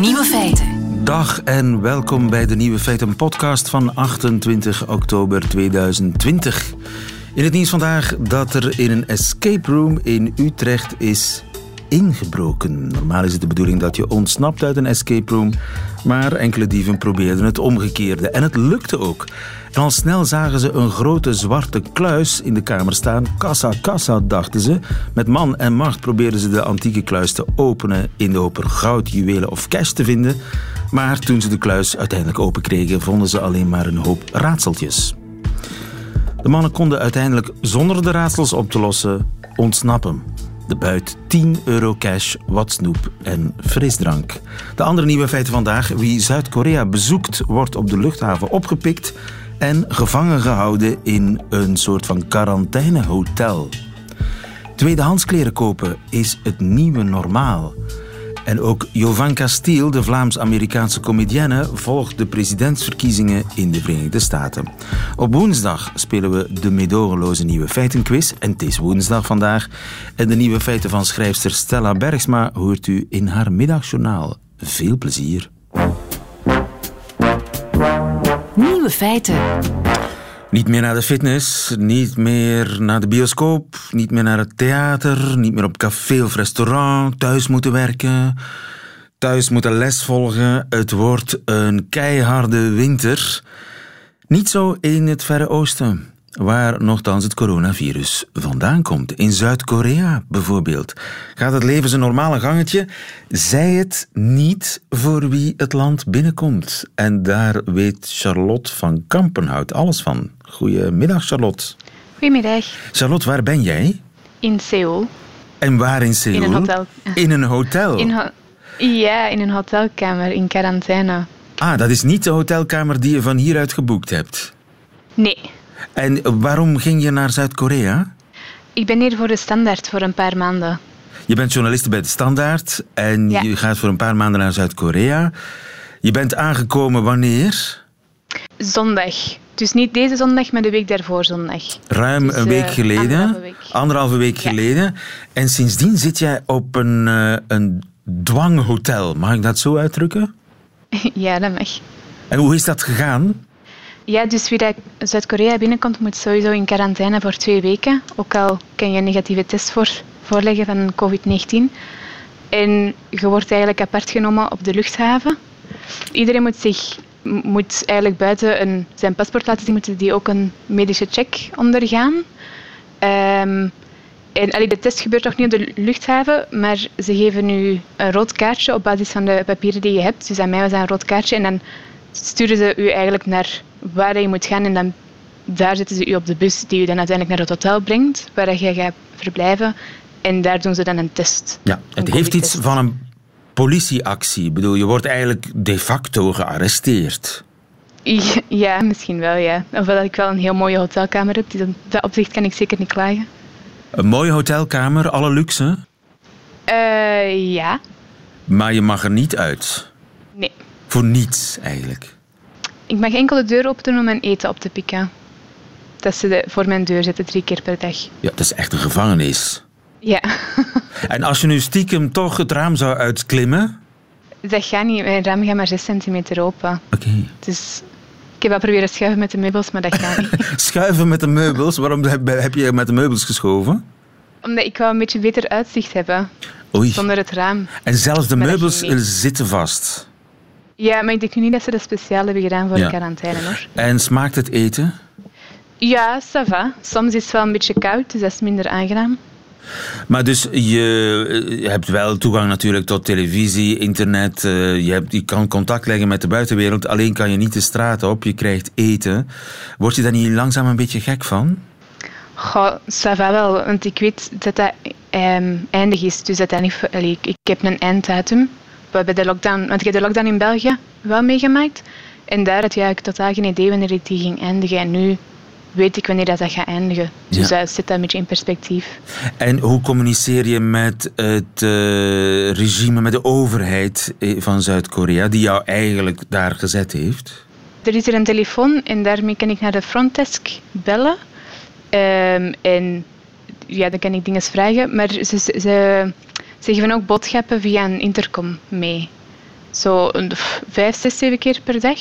Nieuwe feiten. Dag en welkom bij de Nieuwe Feiten podcast van 28 oktober 2020. In het nieuws vandaag dat er in een escape room in Utrecht is ingebroken. Normaal is het de bedoeling dat je ontsnapt uit een escape room, maar enkele dieven probeerden het omgekeerde. En het lukte ook. En al snel zagen ze een grote zwarte kluis in de kamer staan. Kassa, kassa, dachten ze. Met man en macht probeerden ze de antieke kluis te openen in de hoop er goud, juwelen of cash te vinden. Maar toen ze de kluis uiteindelijk open kregen, vonden ze alleen maar een hoop raadseltjes. De mannen konden uiteindelijk zonder de raadsels op te lossen ontsnappen. De buit 10 euro cash, wat snoep en frisdrank. De andere nieuwe feiten vandaag. Wie Zuid-Korea bezoekt, wordt op de luchthaven opgepikt en gevangen gehouden in een soort van quarantainehotel. Tweedehands kleren kopen is het nieuwe normaal. En ook Jovanka Steele, de Vlaams-Amerikaanse comedienne, volgt de presidentsverkiezingen in de Verenigde Staten. Op woensdag spelen we de meedogenloze nieuwe feitenquiz. En het is woensdag vandaag. En de nieuwe feiten van schrijfster Stella Bergsma hoort u in haar middagjournaal. Veel plezier. Nieuwe feiten. Niet meer naar de fitness, niet meer naar de bioscoop, niet meer naar het theater, niet meer op café of restaurant, thuis moeten werken, thuis moeten les volgen. Het wordt een keiharde winter. Niet zo in het Verre Oosten, waar nogthans het coronavirus vandaan komt. In Zuid-Korea bijvoorbeeld. Gaat het leven zijn normale gangetje? Zij het niet voor wie het land binnenkomt. En daar weet Charlotte van Kampenhout alles van. Goedemiddag, Charlotte. Goedemiddag. Charlotte, waar ben jij? In Seoul. En waar in Seoul? In een hotel. In een hotel? In ho- ja, in een hotelkamer in quarantaine. Ah, dat is niet de hotelkamer die je van hieruit geboekt hebt. Nee, En waarom ging je naar Zuid-Korea? ik ben hier voor de standaard voor een paar maanden. Je bent journaliste bij de Standaard en Ja. je gaat voor een paar maanden naar Zuid-Korea. Je bent aangekomen wanneer? Zondag. Dus niet deze zondag, maar de week daarvoor zondag. Ruim Dus, een week eh, geleden. anderhalve week. Anderhalve week Ja. geleden. En sindsdien zit jij op een, eh, een dwanghotel. Mag ik dat zo uitdrukken? ja, dat mag. En hoe is dat gegaan? Ja, dus wie dat Zuid-Korea binnenkomt, moet sowieso in quarantaine voor twee weken. Ook al kan je een negatieve test voor, voorleggen van COVID-19. En je wordt eigenlijk apart genomen op de luchthaven. Iedereen moet zich moet eigenlijk buiten een, zijn paspoort laten zien, moeten die ook een medische check ondergaan. Ehm, en allee, de test gebeurt nog niet op de luchthaven, maar ze geven u een rood kaartje op basis van de papieren die je hebt. Dus aan mij was dat een rood kaartje. En dan sturen ze u eigenlijk naar waar je moet gaan. En dan daar zetten ze u op de bus die u dan uiteindelijk naar het hotel brengt, waar je gaat verblijven. En daar doen ze dan een test. Ja, het heeft iets van een politieactie. Ik bedoel, je wordt eigenlijk de facto gearresteerd. Ja, misschien wel, ja. Ofwel dat ik wel een heel mooie hotelkamer heb. Dus op dat opzicht kan ik zeker niet klagen. Een mooie hotelkamer, alle luxe, Eh, ja. maar je mag er niet uit. Nee. Voor niets eigenlijk. Ik mag enkel de deur open doen om mijn eten op te pikken. Dat ze de, voor mijn deur zetten drie keer per dag. Ja, dat is echt een gevangenis. Ja. En als je nu stiekem toch het raam zou uitklimmen... dat gaat niet. Mijn raam gaat maar 6 centimeter open. Oké. Dus ik heb wel proberen schuiven met de meubels, maar dat gaat niet. Schuiven met de meubels. Waarom heb, je met de meubels geschoven? Omdat ik wou een beetje beter uitzicht hebben, Oei. zonder het raam. En zelfs de Maar meubels zitten vast. Ja, maar ik denk nu niet dat ze dat speciaal hebben gedaan voor Ja. de quarantaine, hoor. En smaakt het eten? Ja, ça va. Soms is het wel een beetje koud, dus dat is minder aangenaam. Maar dus je, je hebt wel toegang natuurlijk tot televisie, internet. eh, je, hebt, je kan contact leggen met de buitenwereld. Alleen kan je niet de straat op. Je krijgt eten. Word je daar niet langzaam een beetje gek van? Goh, ça wel, want ik weet dat dat ehm, eindig is. Dus uiteindelijk, allee, ik, ik heb een einddatum. Bij de lockdown, want ik heb de lockdown in België wel meegemaakt. En daar had je eigenlijk totaal geen idee wanneer die ging eindigen. En nu weet ik wanneer dat, dat gaat eindigen. Dus dat zit dat een beetje in perspectief. En hoe communiceer je met het eh, regime, met de overheid eh, van Zuid-Korea, die jou eigenlijk daar gezet heeft? Er is er een telefoon en daarmee kan ik naar de frontdesk bellen. Ehm, en ja, dan kan ik dingen vragen. Maar ze, ze, ze geven ook boodschappen via een intercom mee. Zo een, vijf, zes, zeven keer per dag.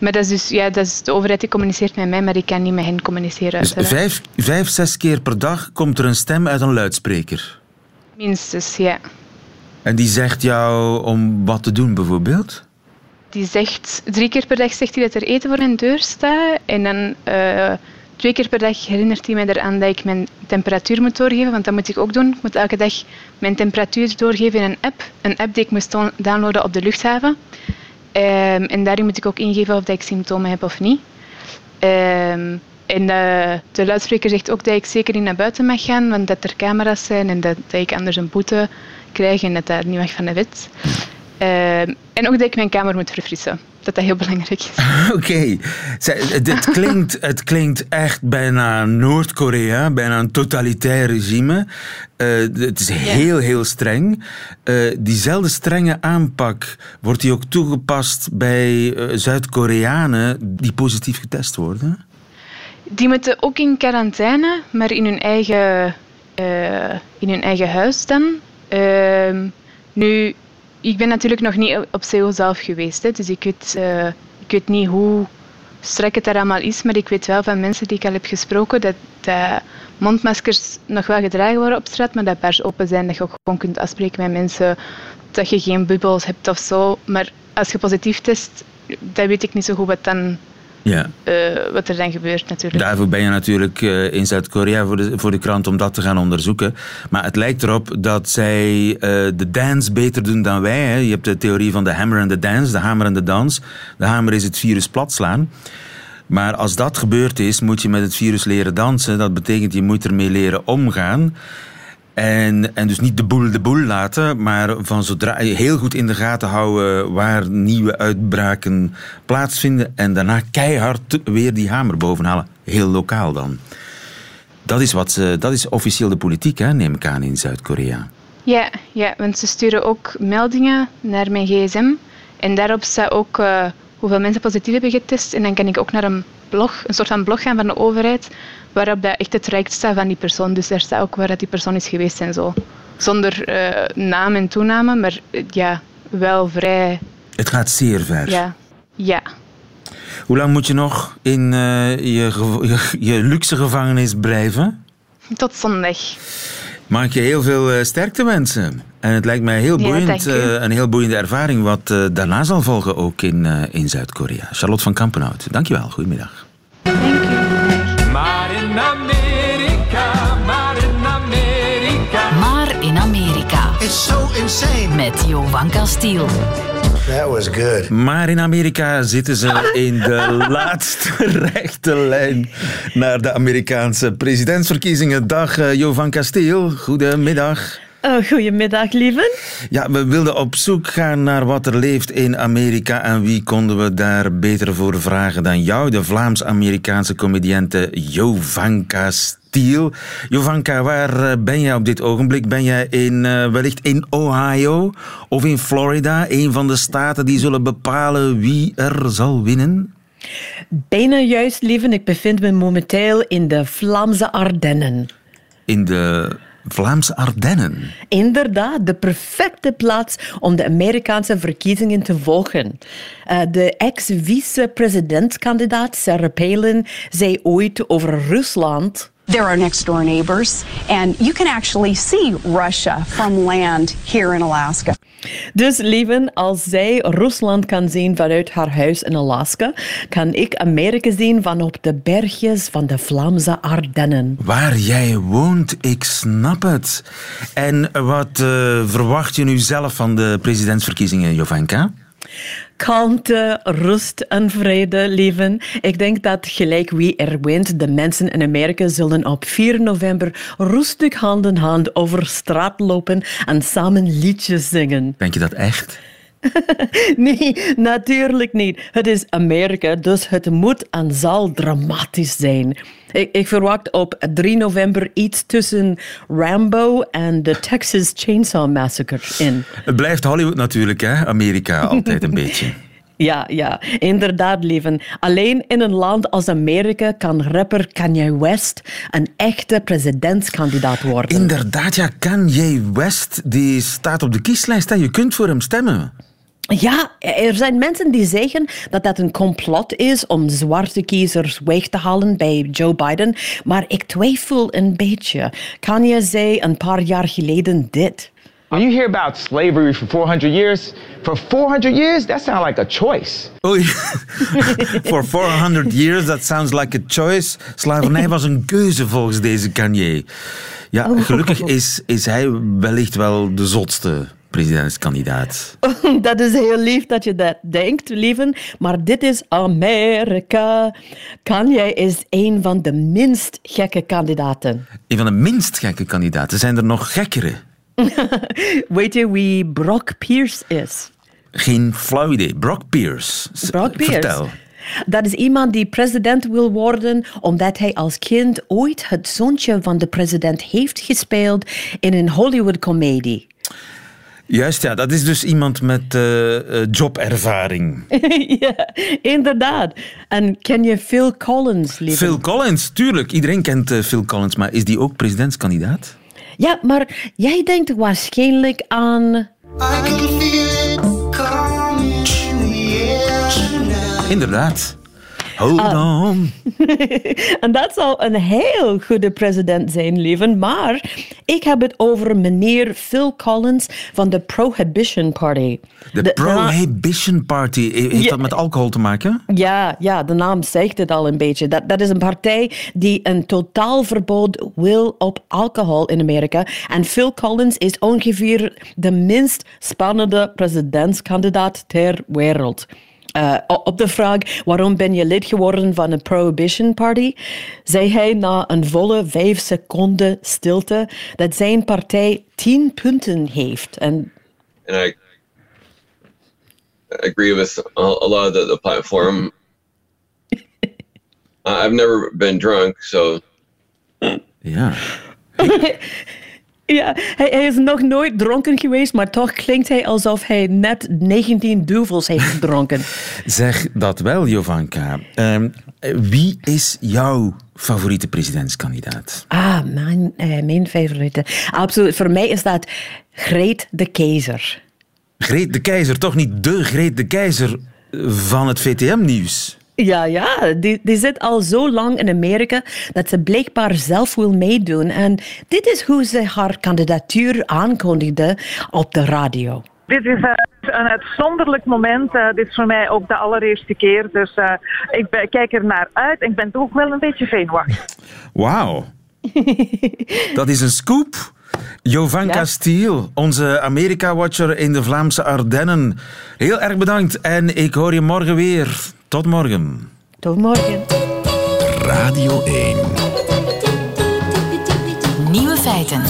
Maar dat is dus, ja, dat is de overheid die communiceert met mij, maar ik kan niet met hen communiceren. Dus vijf, vijf, zes keer per dag komt er een stem uit een luidspreker? Minstens, ja. En die zegt jou om wat te doen, bijvoorbeeld? Die zegt, drie keer per dag zegt hij dat er eten voor hun deur staat. En dan uh, twee keer per dag herinnert hij mij eraan dat ik mijn temperatuur moet doorgeven. Want dat moet ik ook doen. Ik moet elke dag mijn temperatuur doorgeven in een app. Een app die ik moest downloaden op de luchthaven. Um, en daarin moet ik ook ingeven of dat ik symptomen heb of niet. Um, en uh, de luidspreker zegt ook dat ik zeker niet naar buiten mag gaan, want dat er camera's zijn en dat, ik anders een boete krijg en dat dat niet mag van de wet. Uh, en ook dat ik mijn kamer moet verfrissen. Dat dat heel belangrijk is. Oké. Okay. Het, klinkt, het klinkt echt bijna Noord-Korea, bijna een totalitair regime. Uh, het is heel, heel streng. Uh, diezelfde strenge aanpak wordt die ook toegepast bij uh, Zuid-Koreanen die positief getest worden? Die moeten ook in quarantaine, maar in hun eigen, in hun eigen huis dan. Ehm, nu, ik ben natuurlijk nog niet op Seoul zelf geweest, hè, dus ik weet, uh, ik weet niet hoe strak het daar allemaal is, maar ik weet wel van mensen die ik al heb gesproken dat, dat mondmaskers nog wel gedragen worden op straat, maar dat bars open zijn, dat je ook gewoon kunt afspreken met mensen, dat je geen bubbels hebt of zo. Maar als je positief test, dan weet ik niet zo goed wat dan ja. Uh, wat er dan gebeurt natuurlijk. Daarvoor ben je natuurlijk uh, in Zuid-Korea voor de, voor de krant om dat te gaan onderzoeken. Maar het lijkt erop dat zij uh, de dance beter doen dan wij. Hè. Je hebt de theorie van de hammer en de dance, de hamer en de dans. De hamer is het virus platslaan. Maar als dat gebeurd is, moet je met het virus leren dansen. Dat betekent je moet ermee leren omgaan. En, en dus niet de boel de boel laten, maar van zodra heel goed in de gaten houden waar nieuwe uitbraken plaatsvinden en daarna keihard weer die hamer bovenhalen. Heel lokaal dan. Dat is, wat ze, dat is officieel de politiek, hè, neem ik aan, in Zuid-Korea. Ja, ja, want ze sturen ook meldingen naar mijn gsm. En daarop staat ook uh, hoeveel mensen positief hebben getest. En dan kan ik ook naar een blog, een soort van blog gaan van de overheid, waarop dat echt het rijkt staat van die persoon. Dus daar staat ook waar dat die persoon is geweest en zo. Zonder uh, naam en toename, maar uh, ja, wel vrij... Het gaat zeer ver. Ja. Ja. Hoe lang moet je nog in uh, je, je, je, luxe gevangenis blijven? Tot zondag. Mag ik je heel veel sterkte wensen. En het lijkt mij heel boeiend, ja, een heel boeiende ervaring wat daarna zal volgen ook in, in Zuid-Korea. Charlotte van Kampenhout, dankjewel. Goedemiddag. So insane. Met Jovan Castiel. That was good. Maar in Amerika zitten ze in de laatste rechte lijn naar de Amerikaanse presidentsverkiezingen. Dag uh, Jovan Castiel, goedemiddag. Oh, goedemiddag, lieve. Ja, we wilden op zoek gaan naar wat er leeft in Amerika en wie konden we daar beter voor vragen dan jou, de Vlaams-Amerikaanse comediante Jovanka Stiel. Jovanka, waar eh, ben jij op dit ogenblik? Ben jij in, uh, wellicht in Ohio of in Florida, een van de staten die zullen bepalen wie er zal winnen? Bijna juist, lieve. Ik bevind me momenteel in de Vlaamse Ardennen. In de Vlaamse Ardennen. Inderdaad, de perfecte plaats om de Amerikaanse verkiezingen te volgen. Uh, de ex-vice-presidentskandidaat Sarah Palin zei ooit over Rusland. They're our next door neighbors, and you can actually see Russia from land here in Alaska. Dus lieven, als zij Rusland kan zien vanuit haar huis in Alaska, kan ik Amerika zien van op de bergjes van de Vlaamse Ardennen. Waar jij woont, ik snap het. En wat uh, verwacht je nu zelf van de presidentsverkiezingen, Jovanka? Kalmte, rust en vrede leven. Ik denk dat gelijk wie er wint, de mensen in Amerika zullen op 4 november rustig hand in hand over straat lopen en samen liedjes zingen. Denk je dat echt? nee, natuurlijk niet. Het is Amerika, dus het moet en zal dramatisch zijn. Ik, ik, verwacht op 3 november iets tussen Rambo en de Texas Chainsaw Massacre in. Het blijft Hollywood natuurlijk, hè? Amerika altijd een beetje. Ja, ja, inderdaad, leven. Alleen in een land als Amerika kan rapper Kanye West een echte presidentskandidaat worden. Inderdaad, ja, Kanye West die staat op de kieslijst. Hè. Je kunt voor hem stemmen. Ja, er zijn mensen die zeggen dat dat een complot is om zwarte kiezers weg te halen bij Joe Biden. Maar ik twijfel een beetje. Kanye zei een paar jaar geleden dit. When you hear about slavery for 400 years, for 400 years, that sounds like a choice. Oei, for 400 years, that sounds like a choice. Slavernij was een keuze volgens deze Kanye. Ja, oh. gelukkig is, is hij wellicht wel de zotste presidentskandidaat. Dat is heel lief dat je dat denkt, lieven. Maar dit is Amerika. Kanye is een van de minst gekke kandidaten. Een van de minst gekke kandidaten. Zijn er nog gekkere? Weet je wie Brock Pierce is? Geen flauw idee. Brock Pierce. Brock Pierce. Vertel. Dat is iemand die president wil worden omdat hij als kind ooit het zoontje van de president heeft gespeeld in een Hollywood-comedie. Juist, ja. Dat is dus iemand met uh, jobervaring. ja, inderdaad. En ken je Phil Collins, lieve? Phil Collins, tuurlijk. Iedereen kent uh, Phil Collins, maar is die ook presidentskandidaat? Ja, maar jij denkt waarschijnlijk aan... Inderdaad. Hold uh, on. en dat zal een heel goede president zijn, leven. Maar ik heb het over meneer Phil Collins van de Prohibition Party. De, Prohibition Party. Heeft dat met alcohol te maken? Ja, ja, de naam zegt het al een beetje. Dat, dat is een partij die een totaalverbod wil op alcohol in Amerika. En Phil Collins is ongeveer de minst spannende presidentskandidaat ter wereld. Uh, op de vraag waarom ben je lid geworden van een Prohibition Party, zei hij na een volle vijf seconden stilte dat zijn partij tien punten heeft. En And I agree with a lot of the, the platform. I've never been drunk, so. Ja. Ja, hij, hij, is nog nooit dronken geweest, maar toch klinkt hij alsof hij net 19 duvels heeft gedronken. zeg dat wel, Jovanka. Uh, wie is jouw favoriete presidentskandidaat? Ah, mijn, uh, mijn favoriete. Absoluut. Voor mij is dat Greet de Keizer. Greet de Keizer, toch niet de Greet de Keizer van het VTM-nieuws? Ja, ja. Die, die zit al zo lang in Amerika dat ze blijkbaar zelf wil meedoen. En dit is hoe ze haar kandidatuur aankondigde op de radio. Dit is uh, een uitzonderlijk moment. Uh, dit is voor mij ook de allereerste keer. Dus uh, ik kijk er naar uit. Ik ben toch ook wel een beetje zenuwachtig. Wauw. dat is een scoop. Jovanka ja. Stiel, onze Amerika-watcher in de Vlaamse Ardennen. Heel erg bedankt en ik hoor je morgen weer. Tot morgen. Tot morgen. Radio 1. Nieuwe feiten.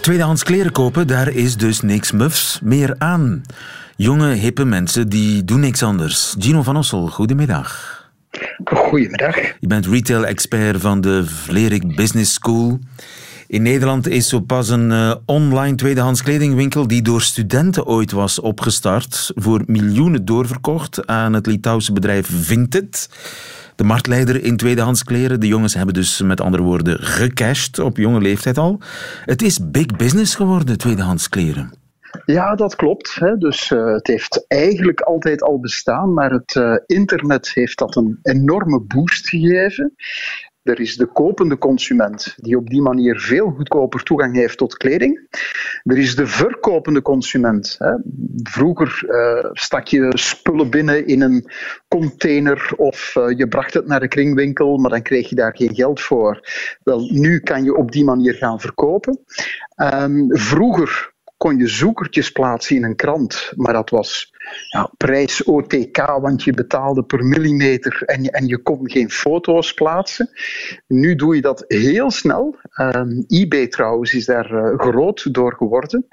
Tweedehands kleren kopen, daar is dus niks mufs meer aan. Jonge, hippe mensen die doen niks anders. Gino van Ossel, goedemiddag. Goedemiddag. Je bent retail-expert van de Vlerik Business School. In Nederland is zo pas een uh, online tweedehands kledingwinkel die door studenten ooit was opgestart, voor miljoenen doorverkocht aan het Litouwse bedrijf Vinted. De marktleider in tweedehands kleren. De jongens hebben dus met andere woorden gecashed op jonge leeftijd al. Het is big business geworden, tweedehands kleren. Ja, dat klopt. Hè. Dus uh, het heeft eigenlijk altijd al bestaan, maar het uh, internet heeft dat een enorme boost gegeven. Er is de kopende consument, die op die manier veel goedkoper toegang heeft tot kleding. Er is de verkopende consument. Vroeger uh, stak je spullen binnen in een container of uh, je bracht het naar de kringwinkel, maar dan kreeg je daar geen geld voor. Wel, nu kan je op die manier gaan verkopen. Um, vroeger kon je zoekertjes plaatsen in een krant, maar dat was ja, prijs OTK, want je betaalde per millimeter en je, en je kon geen foto's plaatsen. Nu doe je dat heel snel. Um, eBay trouwens is daar uh, groot door geworden.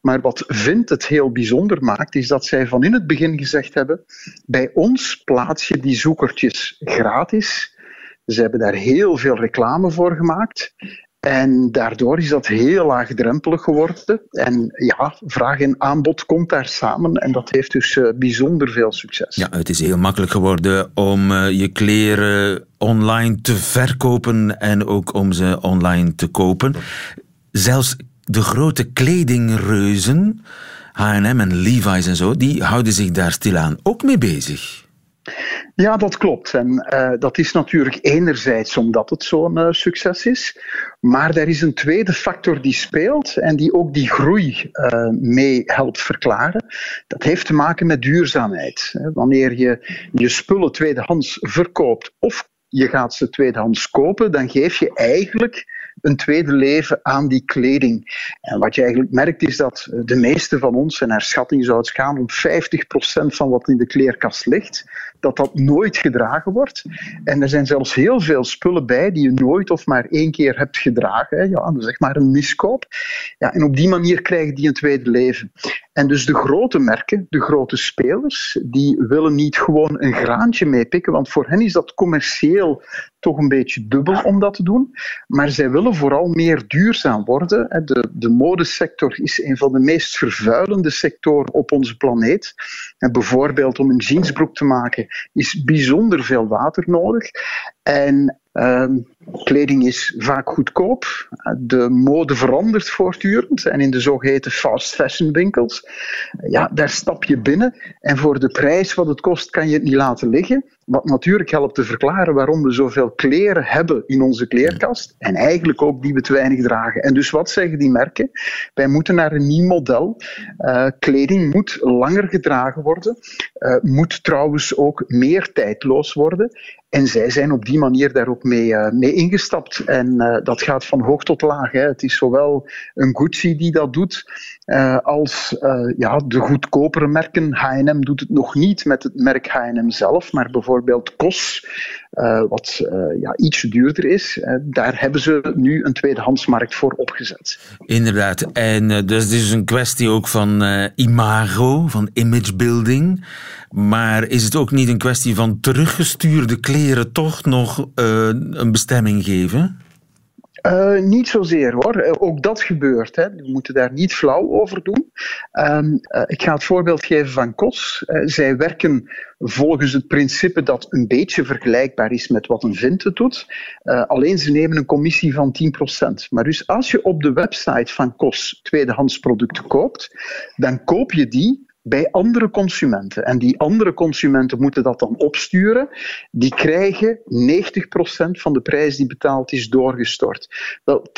Maar wat Vindt het heel bijzonder maakt, is dat zij van in het begin gezegd hebben: bij ons plaats je die zoekertjes gratis. Ze hebben daar heel veel reclame voor gemaakt. En daardoor is dat heel laagdrempelig geworden. En ja, vraag en aanbod komt daar samen. En dat heeft dus uh, bijzonder veel succes. Ja, het is heel makkelijk geworden om uh, je kleren online te verkopen en ook om ze online te kopen. Zelfs de grote kledingreuzen H&M en Levi's en zo, die houden zich daar stilaan ook mee bezig. Ja, dat klopt. En uh, dat is natuurlijk enerzijds omdat het zo'n uh, succes is, maar er is een tweede factor die speelt en die ook die groei uh, mee helpt verklaren. Dat heeft te maken met duurzaamheid. Wanneer je je spullen tweedehands verkoopt of je gaat ze tweedehands kopen, dan geef je eigenlijk een tweede leven aan die kleding. En wat je eigenlijk merkt is dat de meeste van ons, en naar schatting zou het gaan om 50% van wat in de kleerkast ligt, dat dat nooit gedragen wordt. En er zijn zelfs heel veel spullen bij die je nooit of maar één keer hebt gedragen. Ja, zeg maar een miskoop. Ja, en op die manier krijgen die een tweede leven. En dus de grote merken, de grote spelers, die willen niet gewoon een graantje meepikken, want voor hen is dat commercieel toch een beetje dubbel om dat te doen. Maar zij willen vooral meer duurzaam worden. De, de modesector is een van de meest vervuilende sectoren op onze planeet. En bijvoorbeeld om een jeansbroek te maken is bijzonder veel water nodig. En Ehm, kleding is vaak goedkoop. De mode verandert voortdurend. En in de zogeheten fast fashion winkels, ja, daar stap je binnen. En voor de prijs wat het kost, kan je het niet laten liggen. Wat natuurlijk helpt te verklaren waarom we zoveel kleren hebben in onze kleerkast. En eigenlijk ook die we te weinig dragen. En dus wat zeggen die merken? Wij moeten naar een nieuw model. Uh, kleding moet langer gedragen worden. Uh, moet trouwens ook meer tijdloos worden. En zij zijn op die manier daar ook mee, uh, mee ingestapt. En uh, dat gaat van hoog tot laag. Hè. Het is zowel een Gucci die dat doet, uh, als ja, de goedkopere merken. H&M doet het nog niet met het merk H&M zelf, maar bijvoorbeeld COS, wat ja, iets duurder is. daar hebben ze nu een tweedehandsmarkt voor opgezet. Inderdaad. En dus het is een kwestie ook van imago, van imagebuilding. Maar is het ook niet een kwestie van teruggestuurde kleren toch nog uh, een bestemming geven? Uh, niet zozeer hoor. Uh, ook dat gebeurt. Hè. We moeten daar niet flauw over doen. Uh, ik ga het voorbeeld geven van KOS. zij werken volgens het principe dat een beetje vergelijkbaar is met wat een Vinte doet. alleen ze nemen een commissie van 10%. Maar dus als je op de website van KOS tweedehands producten koopt, dan koop je die bij andere consumenten. En die andere consumenten moeten dat dan opsturen. Die krijgen 90% van de prijs die betaald is doorgestort. Wel,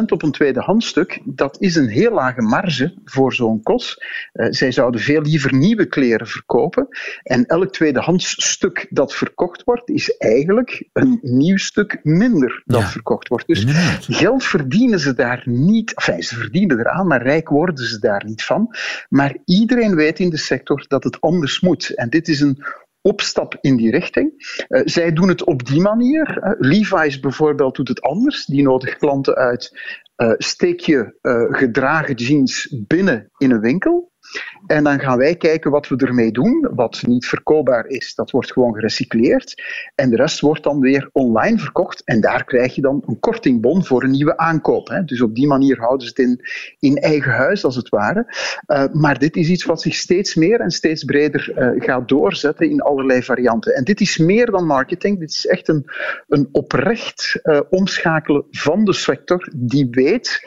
10% op een tweedehandstuk, dat is een heel lage marge voor zo'n kost. Uh, zij zouden veel liever nieuwe kleren verkopen. En elk tweedehands stuk dat verkocht wordt, is eigenlijk een nieuw stuk minder dat ja, verkocht wordt. Dus geld verdienen ze daar niet. Enfin, ze verdienen eraan, maar rijk worden ze daar niet van. Maar iedereen weet in de sector dat het anders moet. En dit is een opstap in die richting. Uh, zij doen het op die manier. Uh, Levi's bijvoorbeeld doet het anders. Die nodigt klanten uit. Uh, steek je gedragen jeans binnen in een winkel. En dan gaan wij kijken wat we ermee doen. Wat niet verkoopbaar is, dat wordt gewoon gerecycleerd. En de rest wordt dan weer online verkocht. En daar krijg je dan een kortingbon voor een nieuwe aankoop. Hè. Dus op die manier houden ze het in, in eigen huis, als het ware. Uh, maar dit is iets wat zich steeds meer en steeds breder uh, gaat doorzetten in allerlei varianten. En dit is meer dan marketing. Dit is echt een, een oprecht uh, omschakelen van de sector die weet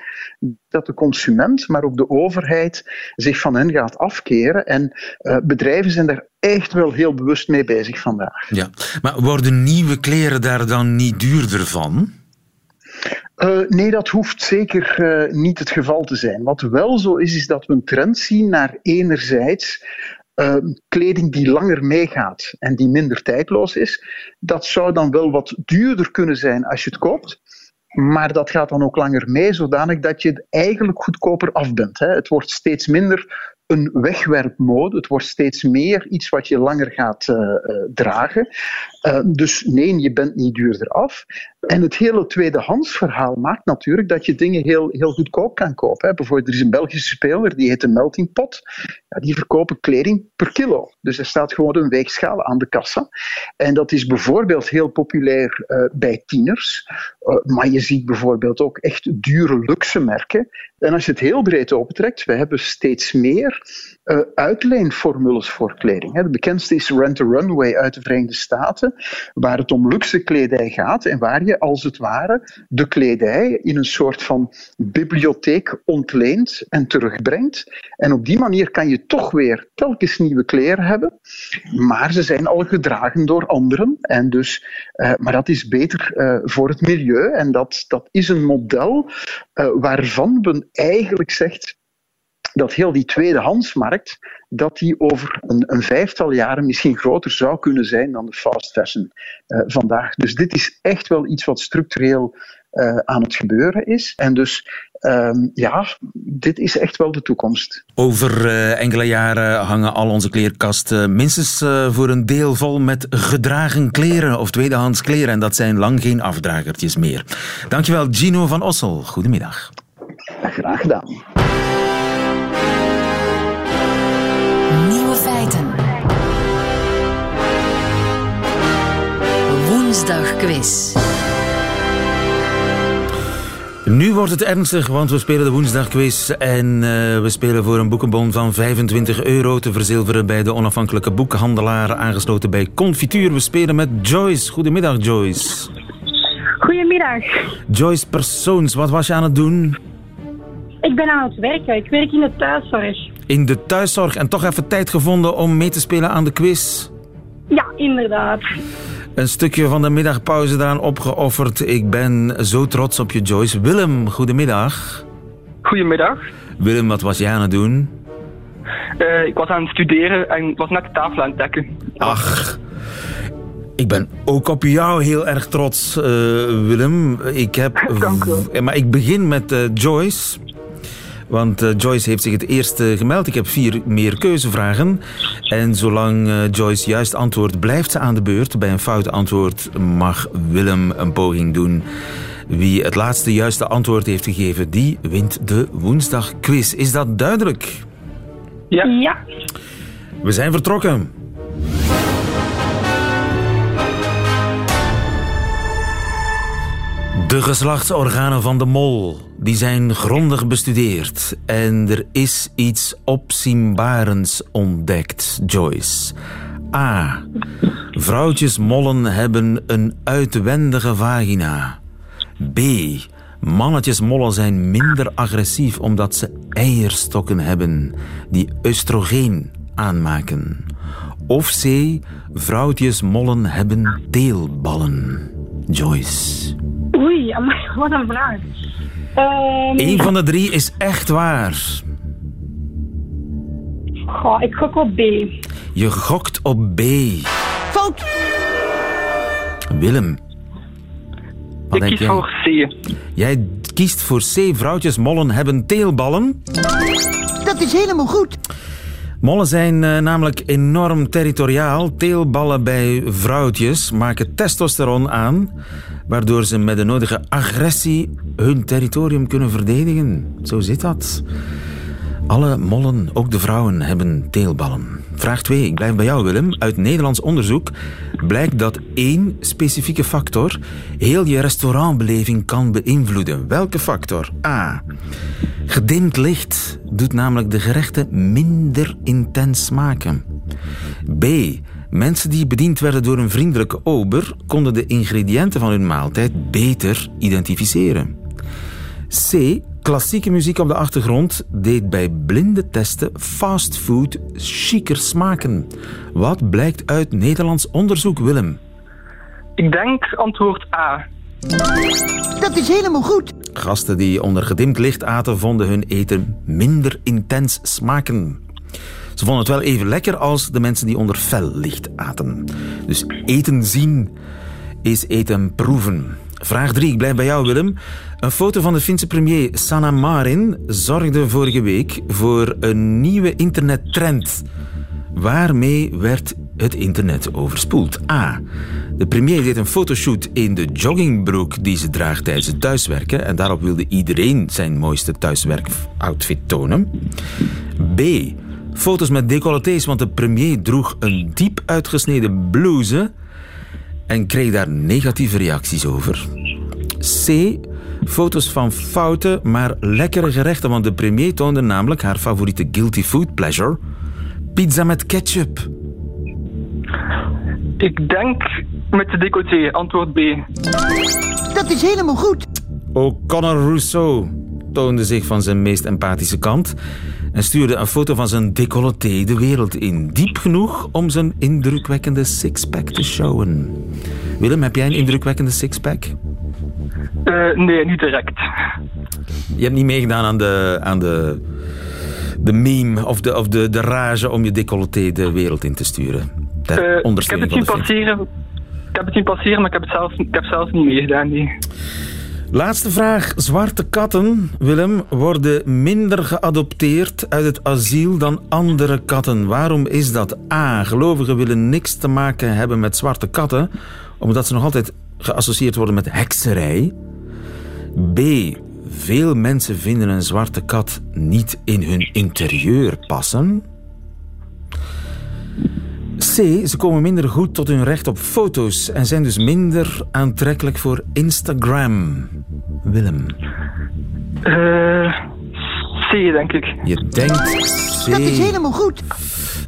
dat de consument, maar ook de overheid zich van hen gaat afkeren. En uh, bedrijven zijn daar echt wel heel bewust mee bezig vandaag. Ja, maar worden nieuwe kleren daar dan niet duurder van? Uh, nee, dat hoeft zeker uh, niet het geval te zijn. Wat wel zo is, is dat we een trend zien naar enerzijds uh, kleding die langer meegaat en die minder tijdloos is. Dat zou dan wel wat duurder kunnen zijn als je het koopt. Maar dat gaat dan ook langer mee, zodanig dat je eigenlijk goedkoper af bent. Hè. Het wordt steeds minder een wegwerpmode. Het wordt steeds meer iets wat je langer gaat uh, uh, dragen. Uh, dus nee, je bent niet duurder af. En het hele tweedehands verhaal maakt natuurlijk dat je dingen heel, heel goedkoop kan kopen. Hè. Bijvoorbeeld, er is een Belgische speler, die heet de Melting Pot. Ja, die verkopen kleding per kilo. Dus er staat gewoon een weegschaal aan de kassa. En dat is bijvoorbeeld heel populair bij tieners. maar je ziet bijvoorbeeld ook echt dure luxe merken. En als je het heel breed opentrekt, we hebben steeds meer uh, uitleenformules voor kleding. De bekendste is Rent a Runway uit de Verenigde Staten. Waar het om luxe kledij gaat en waar je als het ware de kledij in een soort van bibliotheek ontleent en terugbrengt. En op die manier kan je toch weer telkens nieuwe kleren hebben, maar ze zijn al gedragen door anderen. En dus, uh, maar dat is beter uh, voor het milieu en dat, dat is een model uh, waarvan men eigenlijk zegt dat heel die tweedehandsmarkt dat die over een, een, vijftal jaren misschien groter zou kunnen zijn dan de fast fashion uh, vandaag. Dus dit is echt wel iets wat structureel uh, aan het gebeuren is. En dus uh, ja, dit is echt wel de toekomst. Over uh, enkele jaren hangen al onze kleerkasten minstens voor een deel vol met gedragen kleren of tweedehands kleren. En dat zijn lang geen afdragertjes meer. Dankjewel, Gino van Ossel. Goedemiddag. Graag gedaan. Woensdagquiz. Nu wordt het ernstig, want we spelen de woensdagquiz en uh, we spelen voor een boekenbon van 25 euro te verzilveren bij de onafhankelijke boekhandelaar aangesloten bij Confituur. We spelen met Joyce. Goedemiddag Joyce. Goedemiddag. Joyce Persoons, wat was je aan het doen? Ik ben aan het werken. Ik werk in de thuiszorg. In de thuiszorg en toch even tijd gevonden om mee te spelen aan de quiz? Ja, inderdaad een stukje van de middagpauze daaraan opgeofferd. Ik ben zo trots op je, Joyce. Willem, goedemiddag. Goedemiddag. Willem, wat was jij aan het doen? Uh, ik was aan het studeren en was net de tafel aan het dekken. Ach, ik ben ook op jou heel erg trots, uh, Willem. Ik heb, Dank u. Maar ik begin met uh, Joyce. Want uh, Joyce heeft zich het eerst gemeld. Ik heb vier meer keuzevragen. En zolang uh, Joyce juist antwoordt, blijft ze aan de beurt. Bij een fout antwoord mag Willem een poging doen. Wie het laatste juiste antwoord heeft gegeven, die wint de woensdagquiz. Is dat duidelijk? Ja. ja. We zijn vertrokken. De geslachtsorganen van de mol die zijn grondig bestudeerd en er is iets opzienbarends ontdekt, Joyce. A. Vrouwtjesmollen hebben een uitwendige vagina. B. Mannetjesmollen zijn minder agressief omdat ze eierstokken hebben die oestrogeen aanmaken. Of C. Vrouwtjesmollen hebben teelballen. Joyce. Oei, wat een vraag. Um... Eén van de drie is echt waar. Goh, ik gok op B. Je gokt op B. Fout! Willem. Wat ik kies voor C. Jij kiest voor C. Vrouwtjesmollen hebben teelballen. Dat is helemaal goed. Mollen zijn uh, namelijk enorm territoriaal. Teelballen bij vrouwtjes maken testosteron aan, waardoor ze met de nodige agressie hun territorium kunnen verdedigen. Zo zit dat. Alle mollen, ook de vrouwen, hebben teelballen. Vraag 2, ik blijf bij jou Willem. Uit Nederlands onderzoek blijkt dat één specifieke factor heel je restaurantbeleving kan beïnvloeden. Welke factor? A. Gedimd licht doet namelijk de gerechten minder intens smaken. B. Mensen die bediend werden door een vriendelijke ober konden de ingrediënten van hun maaltijd beter identificeren. C. Klassieke muziek op de achtergrond deed bij blinde testen fastfood chiquer smaken. Wat blijkt uit Nederlands onderzoek, Willem? Ik denk antwoord A. Dat is helemaal goed. Gasten die onder gedimd licht aten, vonden hun eten minder intens smaken. Ze vonden het wel even lekker als de mensen die onder fel licht aten. Dus eten zien is eten proeven. Vraag 3, ik blijf bij jou Willem. Een foto van de Finse premier Sanna Marin zorgde vorige week voor een nieuwe internettrend. Waarmee werd het internet overspoeld? A. De premier deed een fotoshoot in de joggingbroek die ze draagt tijdens het thuiswerken en daarop wilde iedereen zijn mooiste thuiswerkoutfit tonen. B. Foto's met decolletés, want de premier droeg een diep uitgesneden blouse en kreeg daar negatieve reacties over. C. Foto's van foute, maar lekkere gerechten, want de premier toonde namelijk haar favoriete guilty food pleasure: pizza met ketchup. Ik denk Met de decolleté, antwoord B. Dat is helemaal goed. O'Connor Rousseau toonde zich van zijn meest empathische kant en stuurde een foto van zijn decolleté de wereld in. Diep genoeg om zijn indrukwekkende sixpack te showen. Willem, heb jij een indrukwekkende sixpack? Uh, nee, niet direct. Je hebt niet meegedaan aan de, aan de, de meme of, de, of de, de rage om je decolleté de wereld in te sturen. Uh, ik heb het zien passeren. Ik heb het zien passeren, maar ik heb, het zelf, ik heb zelf niet meegedaan. Nee. Laatste vraag. Zwarte katten, Willem, worden minder geadopteerd uit het asiel dan andere katten. Waarom is dat? A. Gelovigen willen niks te maken hebben met zwarte katten, omdat ze nog altijd geassocieerd worden met hekserij. B. Veel mensen vinden een zwarte kat niet in hun interieur passen. C. Ze komen minder goed tot hun recht op foto's en zijn dus minder aantrekkelijk voor Instagram. Willem. Uh, C, denk ik. Je denkt C. Dat is helemaal goed.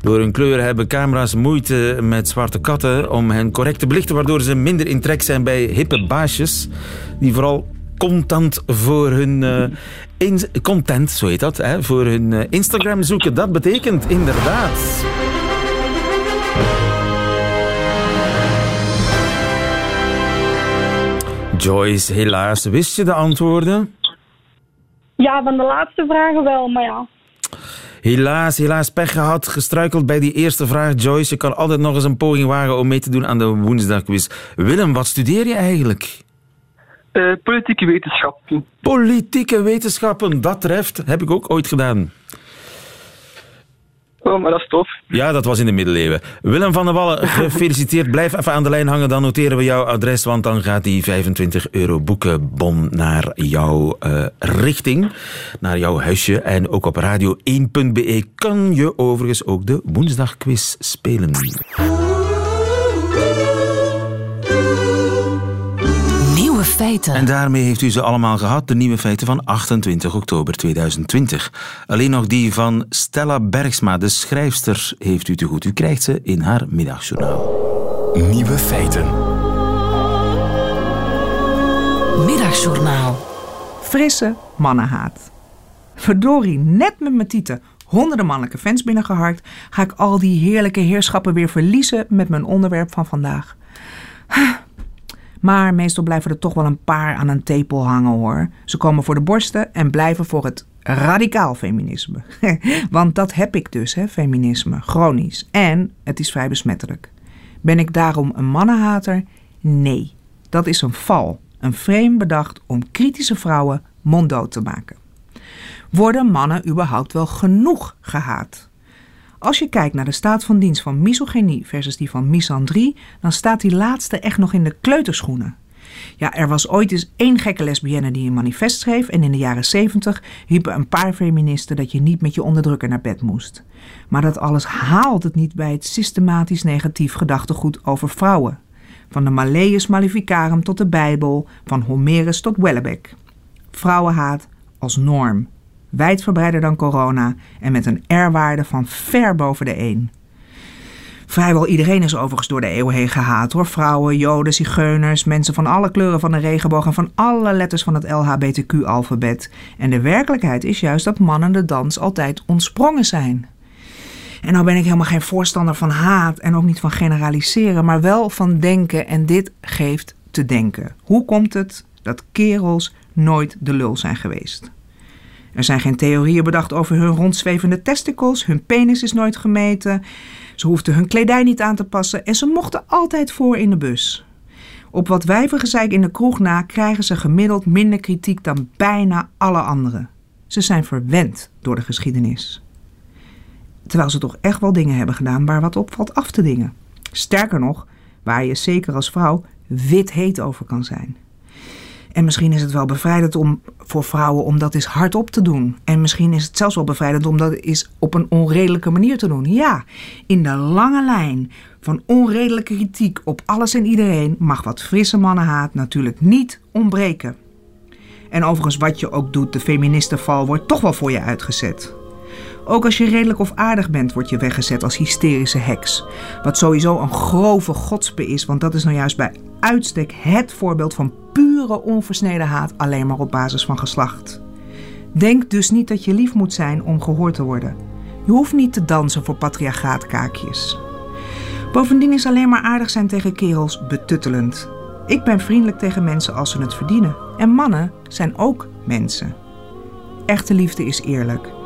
Door hun kleur hebben camera's moeite met zwarte katten om hen correct te belichten, waardoor ze minder in trek zijn bij hippe baasjes die vooral content voor hun uh, content, zo heet dat, hè, voor hun uh, Instagram zoeken. Dat betekent inderdaad Joyce, helaas. Wist je de antwoorden? Ja, van de laatste vragen wel, maar ja. Helaas, helaas pech gehad. Gestruikeld bij die eerste vraag, Joyce. Je kan altijd nog eens een poging wagen om mee te doen aan de woensdagquiz. Willem, wat studeer je eigenlijk? Uh, politieke wetenschappen. Politieke wetenschappen, dat treft. Heb ik ook ooit gedaan. Oh, maar dat is tof. Ja, dat was in de middeleeuwen. Willem van der Wallen, gefeliciteerd. Blijf even aan de lijn hangen, dan noteren we jouw adres, want dan gaat die 25 euro boekenbon naar jouw uh, richting, naar jouw huisje. En ook op radio1.be kan je overigens ook de woensdagquiz spelen. Feiten. En daarmee heeft u ze allemaal gehad, de nieuwe feiten van 28 oktober 2020. Alleen nog die van Stella Bergsma, de schrijfster, heeft u te goed. U krijgt ze in haar middagjournaal. Nieuwe feiten. Middagjournaal. Frisse mannenhaat. Verdorie, net met mijn tieten honderden mannelijke fans binnengeharkt, ga ik al die heerlijke heerschappen weer verliezen met mijn onderwerp van vandaag. Maar meestal blijven er toch wel een paar aan een tepel hangen hoor. Ze komen voor de borsten en blijven voor het radicaal feminisme. Want dat heb ik dus, hè, feminisme, chronisch. En het is vrij besmettelijk. Ben ik daarom een mannenhater? Nee, dat is een val. Een frame bedacht om kritische vrouwen monddood te maken. Worden mannen überhaupt wel genoeg gehaat? Als je kijkt naar de staat van dienst van misogynie versus die van misandrie, dan staat die laatste echt nog in de kleuterschoenen. Ja, er was ooit eens één gekke lesbienne die een manifest schreef en in de jaren zeventig riepen een paar feministen dat je niet met je onderdrukker naar bed moest. Maar dat alles haalt het niet bij het systematisch negatief gedachtegoed over vrouwen. Van de Malleus Maleficarum tot de Bijbel, van Homerus tot Wellebeck. Vrouwenhaat als norm wijdverbreider dan corona en met een R-waarde van ver boven de 1. Vrijwel iedereen is overigens door de eeuwen heen gehaat hoor. Vrouwen, joden, zigeuners, mensen van alle kleuren van de regenboog en van alle letters van het LHBTQ-alfabet. En de werkelijkheid is juist dat mannen de dans altijd ontsprongen zijn. En nou ben ik helemaal geen voorstander van haat en ook niet van generaliseren, maar wel van denken en dit geeft te denken. Hoe komt het dat kerels nooit de lul zijn geweest? Er zijn geen theorieën bedacht over hun rondzwevende testicles, hun penis is nooit gemeten, ze hoefden hun kledij niet aan te passen en ze mochten altijd voor in de bus. Op wat wijvengezeik in de kroeg na krijgen ze gemiddeld minder kritiek dan bijna alle anderen. Ze zijn verwend door de geschiedenis. Terwijl ze toch echt wel dingen hebben gedaan waar wat op valt af te dingen. Sterker nog, waar je zeker als vrouw wit heet over kan zijn. En misschien is het wel bevrijdend om, voor vrouwen om dat eens hardop te doen. En misschien is het zelfs wel bevrijdend om dat eens op een onredelijke manier te doen. Ja, in de lange lijn van onredelijke kritiek op alles en iedereen mag wat frisse mannenhaat natuurlijk niet ontbreken. En overigens, wat je ook doet, de feministenval wordt toch wel voor je uitgezet. Ook als je redelijk of aardig bent, word je weggezet als hysterische heks. Wat sowieso een grove godspe is, want dat is nou juist bij uitstek het voorbeeld van pure onversneden haat alleen maar op basis van geslacht. Denk dus niet dat je lief moet zijn om gehoord te worden. Je hoeft niet te dansen voor patriarchaatkaakjes. Bovendien is alleen maar aardig zijn tegen kerels betuttelend. Ik ben vriendelijk tegen mensen als ze het verdienen. En mannen zijn ook mensen. Echte liefde is eerlijk.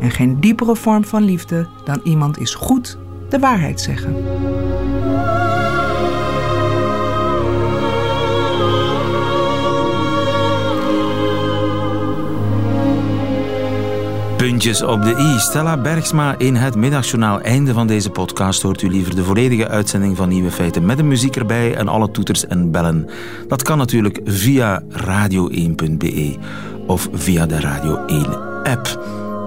En geen diepere vorm van liefde dan iemand is goed de waarheid zeggen. Puntjes op de i. Stella Bergsma in het middagjournaal. Einde van deze podcast hoort u liever de volledige uitzending van Nieuwe Feiten met de muziek erbij en alle toeters en bellen. Dat kan natuurlijk via radio1.be of via de Radio 1 app.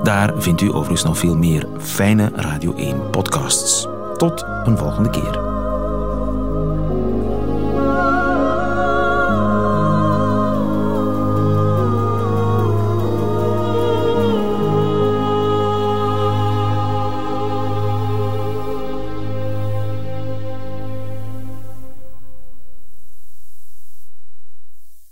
Daar vindt u overigens nog veel meer fijne Radio 1 podcasts. Tot een volgende keer.